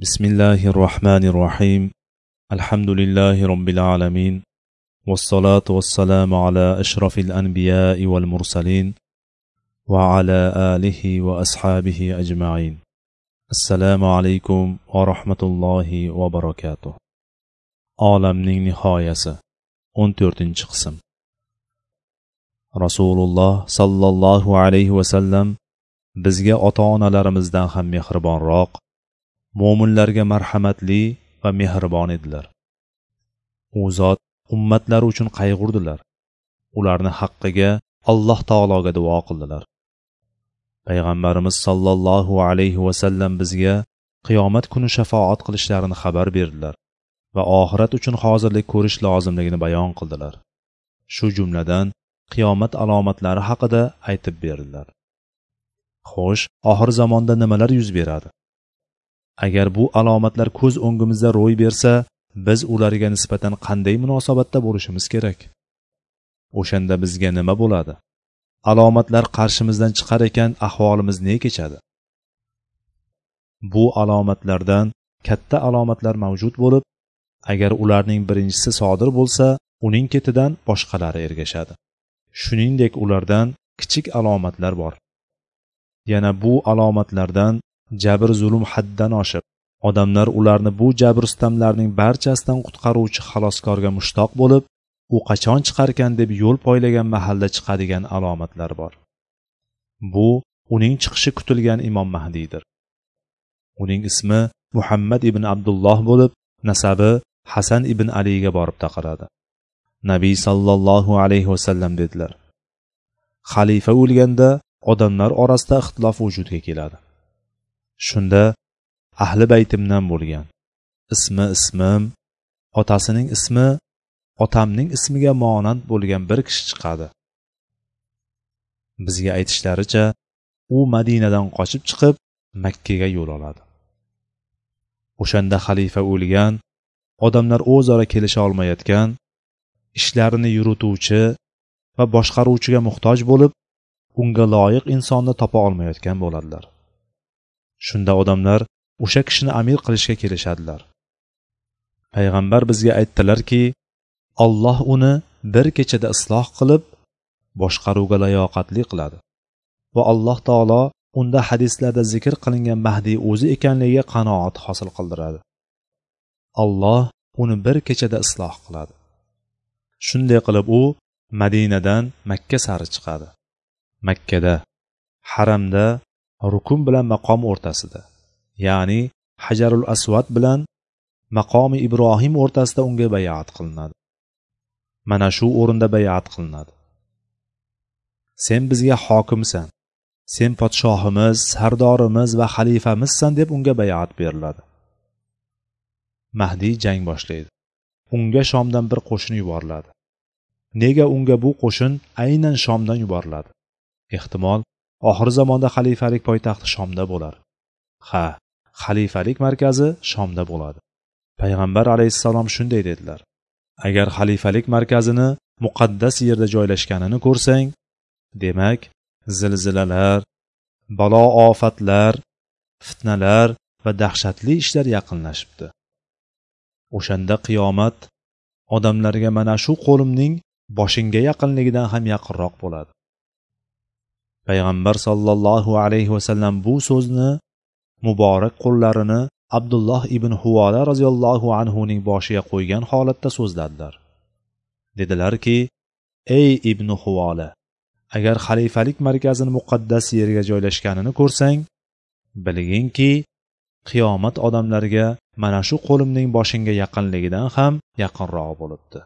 بسم الله الرحمن الرحيم الحمد لله رب العالمين والصلاة والسلام على أشرف الأنبياء والمرسلين وعلى آله وأصحابه أجمعين السلام عليكم ورحمة الله وبركاته olamning nihoyasi o'n to'rtinchi qism. Rasululloh sollallohu alayhi vasallam bizga ota onalarimizdan ham mehribonroq mo'minlarga marhamatli va mehribon edilar. U zot ummatlari uchun qayg'urdilar. Ularni haqqiga alloh taologa duo qildilar. Payg'ambarimiz sollallohu alayhi vasallam bizga qiyomat kuni shafoat qilishlarini xabar berdilar va oxirat uchun hozirlik ko'rish lozimligini bayon qildilar. Shu jumladan qiyomat alomatlari haqida aytib berdilar. Xo'sh oxir zamonda nimalar yuz beradi? Agar bu alomatlar ko'z o'ngimizda ro'y bersa biz ularga nisbatan qanday munosabatda bo'lishimiz kerak? O'shanda bizga nima bo'ladi? Alomatlar qarshimizdan chiqar ekan ahvolimiz ne kechadi? Bu alomatlardan katta alomatlar mavjud bo'lib agar ularning birinchisi sodir bo'lsa uning ketidan boshqalari ergashadi. Shuningdek ulardan kichik alomatlar bor. Yana bu alomatlardan jabr zulm haddan oshib odamlar ularni bu jabr sitamlarning barchasidan qutqaruvchi xaloskorga mushtoq bo'lib u qachon chiqarkan deb yo'l poylagan mahalda chiqadigan alomatlar bor. Bu uning chiqishi kutilgan imom mahdiydir uning ismi muhammad ibn abdulloh bo'lib nasabi hasan ibn aliga borib taqaladi. Nabiy sollallohu alayhi vasallam dedilar. Xalifa o'lganda odamlar orasida ixtilof vujudga keladi. Shunda ahli baytimdan bo'lgan. Ismi ismim otasining ismi otamning ismiga monand bo'lgan bir kishi chiqadi. Bizga aytishlaricha u madinadan qochib chiqib makkaga yo'l oladi. O'shanda xalifa o'lgan odamlar o'zaro kelisha olmayotgan ishlarini yurituvchi va boshqaruvchiga muhtoj bo'lib unga loyiq insonni topa olmayotgan bo'ladilar. Shunda odamlar o'sha kishini amir qilishga kelishadilar. Payg'ambar bizga aytdilarki olloh uni bir kechada isloh qilib boshqaruvga layoqatli qiladi. Va alloh taolo unda hadislarda zikr qilingan mahdiy o'zi ekanligiga qanoat hosil qildiradi. Alloh uni bir kechada isloh qiladi. Shunday qilib u madinadan makka sari chiqadi. Makkada haramda rukun bilan maqom o'rtasida ya'ni hajarul asvad bilan maqomi ibrohim o'rtasida unga bayat qilinadi. Mana shu o'rinda bayat qilinadi. Sen bizga hokimsan sen podshohimiz sardorimiz va xalifamizsan deb unga bayat beriladi. Mahdiy jang boshlaydi. Unga shomdan bir qo'shin yuboriladi. Nega unga bu qo'shin aynan shomdan yuboriladi? Ehtimol oxir zamonda xalifalik poytaxti shomda bo'lar. Ha xalifalik markazi shomda bo'ladi. Payg'ambar alayhissalom shunday dedilar. Agar xalifalik markazini muqaddas yerda joylashganini ko'rsang demak zilzilalar balo ofatlar fitnalar va dahshatli ishlar yaqinlashibdi. O'shanda qiyomat odamlarga mana shu qo'limning boshingga yaqinligidan ham yaqinroq bo'ladi. Payg'ambar sollallohu alayhi vasallam bu so'zni muborak qo'llarini abdulloh ibn huvola roziyallohu anhuning boshiga qo'ygan holatda so'zladilar. Dedilarki ey ibn huvola agar xalifalik markazini muqaddas yerga joylashganini ko'rsang bilginki qiyomat odamlarga mana shu qo'limning boshingga yaqinligidan ham yaqinroq bo'libdi.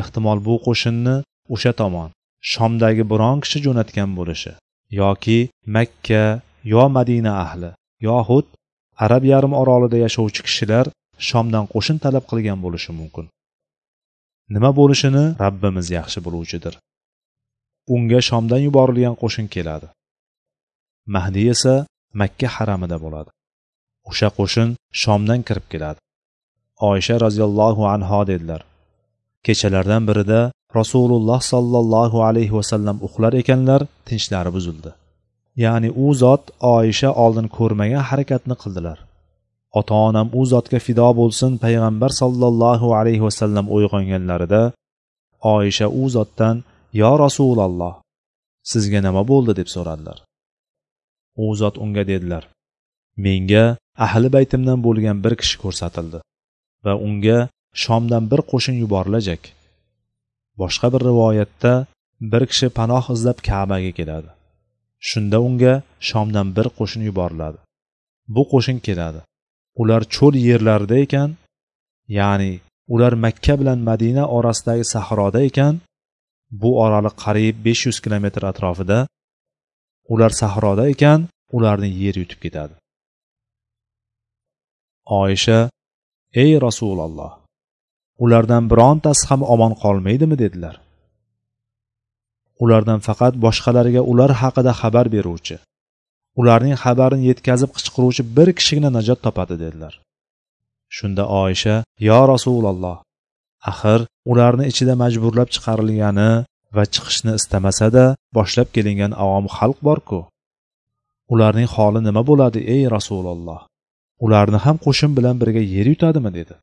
Ehtimol bu qo'shinni o'sha tomon shomdagi biron kishi jo'natgan bo'lishi yoki makka yo madina ahli yoxud arab yarim orolida yashovchi kishilar shomdan qo'shin talab qilgan bo'lishi mumkin. Nima bo'lishini rabbimiz yaxshi biluvchidir. Unga shomdan yuborilgan qo'shin keladi. Mahdiy esa makka haramida bo'ladi. O'sha qo'shin shomdan kirib keladi. Oysha roziyallohu anho dedilar. Kechalardan birida rasululloh sollallohu alayhi vasallam uxlar ekanlar tinchlari buzildi. Ya'ni u zot oyisha oldin ko'rmagan harakatni qildilar. Ota onam u zotga fido bo'lsin payg'ambar sollallohu alayhi vasallam uyg'onganlarida oysha u zotdan yo rasululloh sizga nima bo'ldi? deb so'radilar. U zot unga dedilar menga ahli baytimdan bo'lgan bir kishi ko'rsatildi va unga shomdan bir qo'shin yuborilajak. Boshqa bir rivoyatda bir kishi panoh izlab kabaga keladi. Shunda unga shomdan bir qo'shin yuboriladi. Bu qo'shin keladi. Ular cho'l yerlarida ekan ya'ni ular makka bilan madina orasidagi sahroda ekan bu oraliq qariyb besh yuz kilometr atrofida ular sahroda ekan ularni yer yutib ketadi. Oysha ey rasululloh ulardan birontasi ham omon qolmaydimi dedilar. Ulardan faqat boshqalarga ular haqida xabar beruvchi ularning xabarini yetkazib qichqiruvchi bir kishigina najot topadi dedilar. Shunda oysha yo rasululloh axir ularni ichida majburlab chiqarilgani va chiqishni istamasada boshlab kelingan avom xalq borku. Ularning holi nima bo'ladi ey rasululloh ularni ham qo'shin bilan birga yer yutadimi? dedi.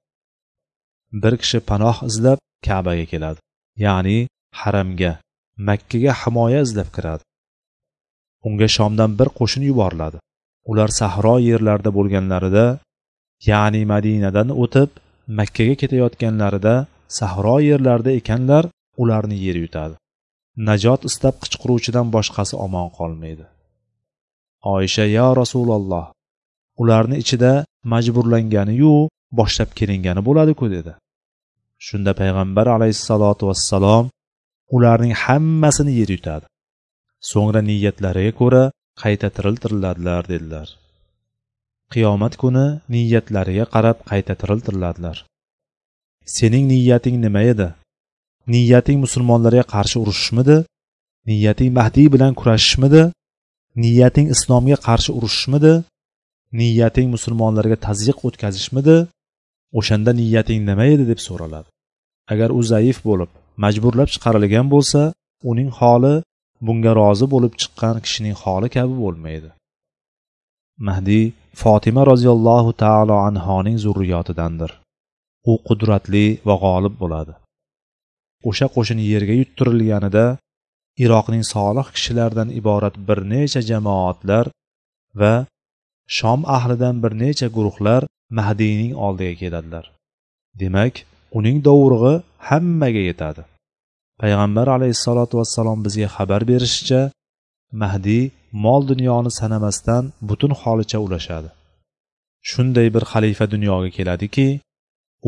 Bir kishi panoh izlab kabaga keladi. Ya'ni haramga makkaga himoya izlab kiradi. Unga shomdan bir qo'shin yuboriladi. Ular sahro yerlarida bo'lganlarida ya'ni madinadan o'tib makkaga ketayotganlarida sahro yerlarida ekanlar ularni yer yutadi. Najot istab qichqiruvchidan boshqasi omon qolmaydi. Oysha yo rasululloh ularni ichida majburlanganiyu boshlab kelingani bo'ladiku dedi. Shunda payg'ambar alayhissalotu vassalom ularning hammasini yer yutadi. So'ngra niyatlariga ko'ra qayta tiriltiriladilar dedilar. Qiyomat kuni niyatlariga qarab qayta tiriltiriladilar. Sening niyating nima edi? Niyating musulmonlarga qarshi urushishmidi? Niyating mahdiy bilan kurashishmidi? Niyating islomga qarshi urushishmidi? Niyating musulmonlarga tazyiq o'tkazishmidi? O'shanda niyating nima edi deb so'raladi. Agar u zaif bo'lib majburlab chiqarilgan bo'lsa uning holi bunga rozi bo'lib chiqqan kishining holi kabi bo'lmaydi. Mahdiy fotima roziyallohu taolo anhoning zurriyotidandir. U qudratli va g'olib bo'ladi. O'sha qo'shin yerga yuttirilganida iroqning solih kishilaridan iborat bir necha jamoatlar va shom ahlidan bir necha guruhlar mahdiyning oldiga keladilar. Demak uning dovurug'i hammaga yetadi. Payg'ambar alayhissalotu vassalom bizga xabar berishicha mahdiy mol dunyoni sanamasdan butun holicha ulashadi. Shunday bir xalifa dunyoga keladiki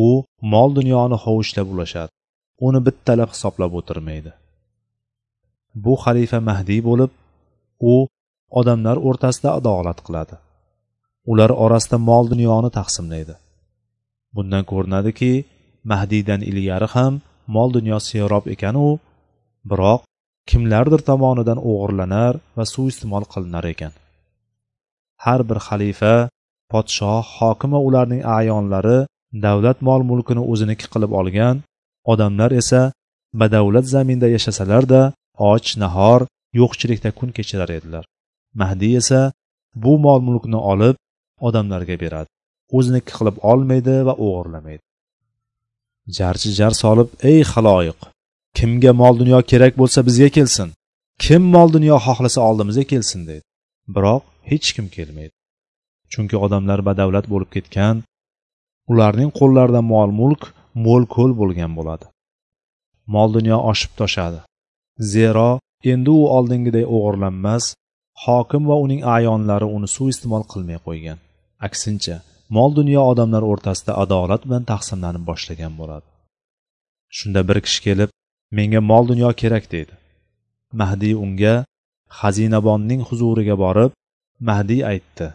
u mol dunyoni hovuchlab ulashadi. Uni bittalab hisoblab o'tirmaydi. Bu xalifa mahdiy bo'lib u odamlar o'rtasida adolat qiladi. Ular orasida mol dunyoni taqsimlaydi. Bundan ko'rinadiki mahdiydan ilgari ham mol dunyo serob ekanu biroq kimlardir tomonidan o'g'irlanar va suiiste'mol qilinar ekan. Har bir xalifa podshoh hokim va ularning ayonlari davlat mol mulkini o'ziniki qilib olgan odamlar esa badavlat zaminda yashasalarda och nahor yo'qchilikda kun kechirar edilar. Mahdiy esa bu mol mulkni olib odamlarga beradi. O'ziniki qilib olmaydi va o'g'irlamaydi. Jarchi jar solib ey haloyiq kimga mol dunyo kerak bo'lsa bizga kelsin. Kim mol dunyo xohlasa oldimizga kelsin deydi. Biroq hech kim kelmaydi. Chunki odamlar badavlat bo'lib ketgan ularning qo'llarida mol mulk mo'l ko'l bo'lgan bo'ladi. Mol dunyo oshib toshadi. Zero endi u oldingiday o'g'irlanmas hokim va uning ayonlari uni suiiste'mol qilmay qo'ygan. Aksincha mol dunyo odamlar o'rtasida adolat bilan taqsimlanib boshlagan bo'ladi. Shunda bir kishi kelib menga mol dunyo kerak deydi. Mahdiy unga xazinabonning huzuriga borib mahdiy aytdi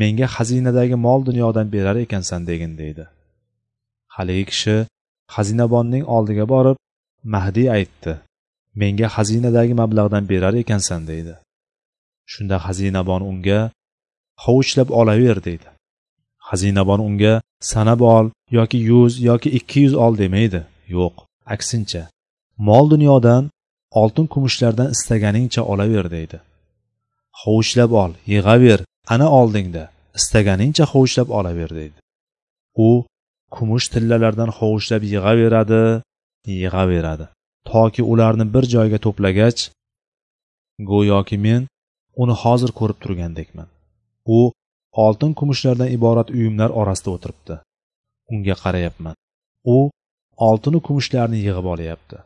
menga xazinadagi mol dunyodan berar ekansan degin deydi. Haligi kishi xazinabonning oldiga borib mahdiy aytdi menga xazinadagi mablag'dan berar ekansan deydi. Shunda xazinabon unga hovuchlab olaver deydi. Xazinabon unga sanab ol yoki yuz yoki ikki yuz ol demaydi. Yo'q aksincha. Mol dunyodan oltin kumushlardan istaganingcha olaver deydi. Hovuchlab ol yig'aver ana oldingda istaganingcha hovuchlab olaver deydi. U kumush tillalardan hovuchlab yig'averadi yig'averadi. Toki ularni bir joyga to'plagach go'yoki men uni hozir ko'rib turgandekman. U oltin kumushlardan iborat uyumlar orasida o'tiribdi. Unga qarayapman. U oltinu kumushlarni yig'ib olyapti.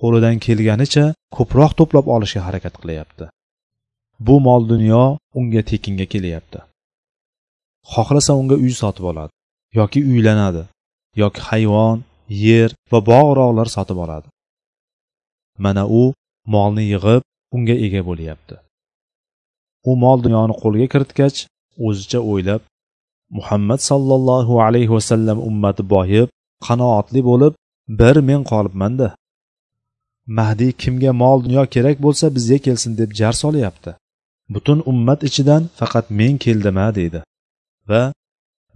Qo'lidan kelganicha ko'proq to'plab olishga harakat qilyapti. Bu mol dunyo unga tekinga kelyapti. Xohlasa unga uy sotib oladi yoki uylanadi yoki hayvon yer va bog' rog'lar sotib oladi. Mana u molni yig'ib unga ega bo'lyapti. U mol dunyoni qo'lga kiritgach o'zicha o'ylab muhammad sollallohu alayhi vasallam ummati boyib qanoatli bo'lib bir men qolibmanda. Mahdiy kimga mol dunyo kerak bo'lsa bizga kelsin deb jar solyapti. Butun ummat ichidan faqat men keldima deydi va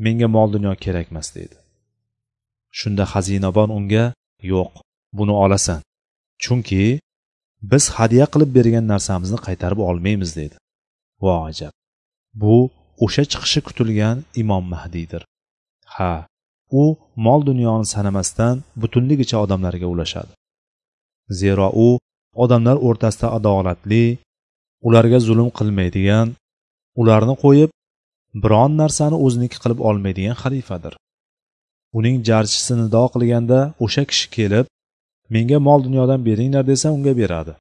menga mol dunyo kerakmas deydi. Shunda xazinabon unga yo'q buni olasan. Chunki biz hadya qilib bergan narsamizni qaytarib olmaymiz deydi. Va ajab bu o'sha chiqishi kutilgan imom mahdiydir ha u mol dunyoni sanamasdan butunligicha odamlarga ulashadi. Zero u odamlar o'rtasida adolatli ularga zulm qilmaydigan ularni qo'yib biron narsani o'ziniki qilib olmaydigan xalifadir. Uning jarchisi nido qilganda o'sha kishi kelib menga mol dunyodan beringlar desa unga beradi.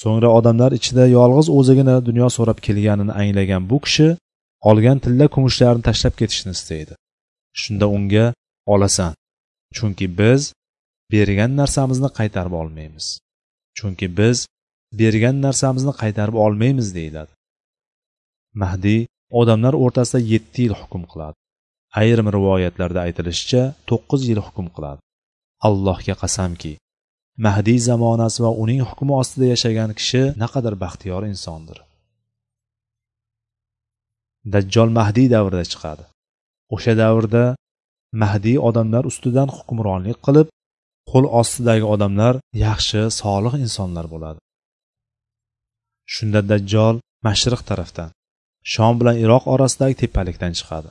So'ngra odamlar ichida yolg'iz o'zigina dunyo so'rab kelganini anglagan bu kishi olgan tilla kumushlarni tashlab ketishni istaydi. Shunda unga olasan chunki biz bergan narsamizni qaytarib olmaymiz. Chunki biz bergan narsamizni qaytarib olmaymiz deyiladi. Mahdiy odamlar o'rtasida yetti yil hukm qiladi. Ayrim rivoyatlarda aytilishicha to'qqiz yil hukm qiladi. Allohga qasamki mahdiy zamonasi va uning hukmi ostida yashagan kishi naqadar baxtiyor insondir. Dajjol mahdiy davrida chiqadi. O'sha davrda mahdiy odamlar ustidan hukmronlik qilib qo'l ostidagi odamlar yaxshi solih insonlar bo'ladi. Shunda dajjol mashriq tarafdan shom bilan iroq orasidagi tepalikdan chiqadi.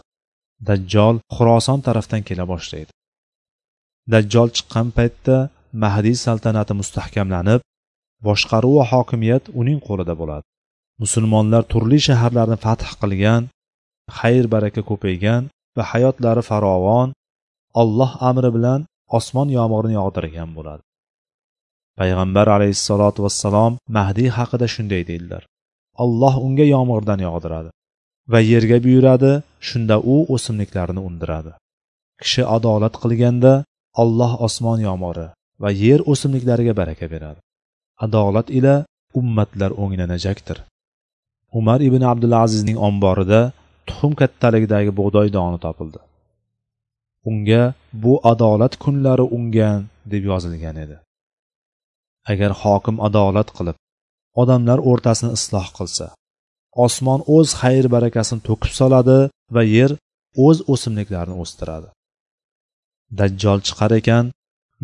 Dajjol xuroson tarafdan kela boshlaydi. Dajjol chiqqan paytda mahdiy saltanati mustahkamlanib boshqaruv va hokimiyat uning qo'lida bo'ladi. Musulmonlar turli shaharlarni fath qilgan xayr baraka ko'paygan va hayotlari farovon olloh amri bilan osmon yomg'irini yog'dirgan bo'ladi. Payg'ambar alayhissalotu vassalom mahdiy haqida shunday deydilar. Alloh unga yomg'irdan yog'diradi va yerga buyuradi shunda u o'simliklarni undiradi. Kishi adolat qilganda alloh osmon yomg'iri va yer o'simliklariga baraka beradi. Adolat ila ummatlar o'nglanajakdir. Umar ibn abdulazizning omborida tuxum kattaligidagi bug'doy doni topildi. Unga bu adolat kunlari ungan deb yozilgan edi. Agar hokim adolat qilib odamlar o'rtasini isloh qilsa osmon o'z xayr barakasini to'kib soladi va yer o'z o'simliklarini o'stiradi. Dajjol chiqar ekan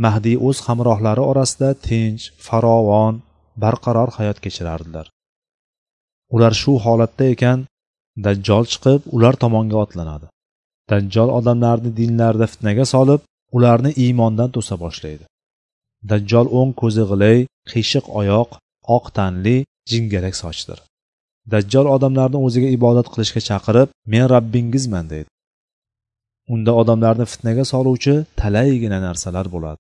mahdiy o'z hamrohlari orasida tinch farovon barqaror hayot kechirardilar. Ular shu holatda ekan dajjol chiqib ular tomonga otlanadi. Dajjol odamlarni dinlarida fitnaga solib ularni iymondan to'sa boshlaydi. Dajjol o'ng ko'zi g'ilay qiyshiq oyoq oq tanli jingalak sochdir. Dajjol odamlarni o'ziga ibodat qilishga chaqirib men rabbingizman deydi. Unda odamlarni fitnaga soluvchi talaygina narsalar bo'ladi.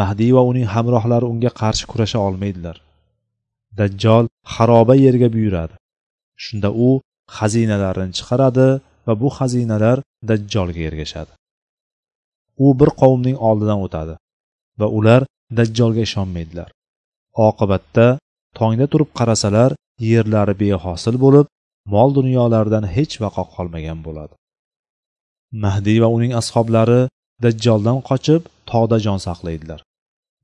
Mahdiy va uning hamrohlari unga qarshi kurasha olmaydilar. Dajjol xaroba yerga buyuradi. Shunda u xazinalarini chiqaradi va bu xazinalar dajjolga ergashadi. U bir qavmning oldidan o'tadi va ular dajjolga ishonmaydilar. Oqibatda tongda turib qarasalar yerlari behosil bo'lib mol dunyolaridan hech vaqo qolmagan bo'ladi. Mahdiy va uning ashoblari dajjoldan qochib tog'da jon saqlaydilar.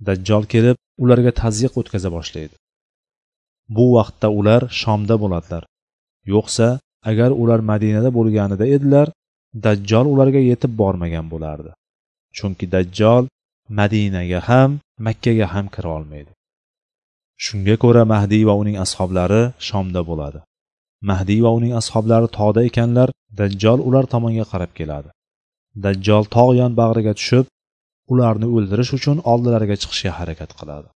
Dajjol kelib ularga tazyiq o'tkaza boshlaydi. Bu vaqtda ular shomda bo'ladilar. Yo'qsa agar ular madinada bo'lganida edilar dajjol ularga yetib bormagan bo'lardi. Chunki dajjol madinaga ham makkaga ham kira olmaydi. Shunga ko'ra mahdiy va uning ashoblari shomda bo'ladi. Mahdiy va uning ashoblari tog'da ekanlar dajjol ular tomonga qarab keladi. Dajjol tog' yon bag'riga tushib ularni o'ldirish uchun oldilariga chiqishga harakat qiladi.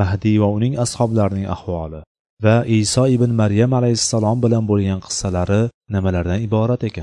Mahdiy va uning ashoblarining ahvoli va iso ibn maryam alayhissalom bilan bo'lgan qissalari nimalardan iborat ekan?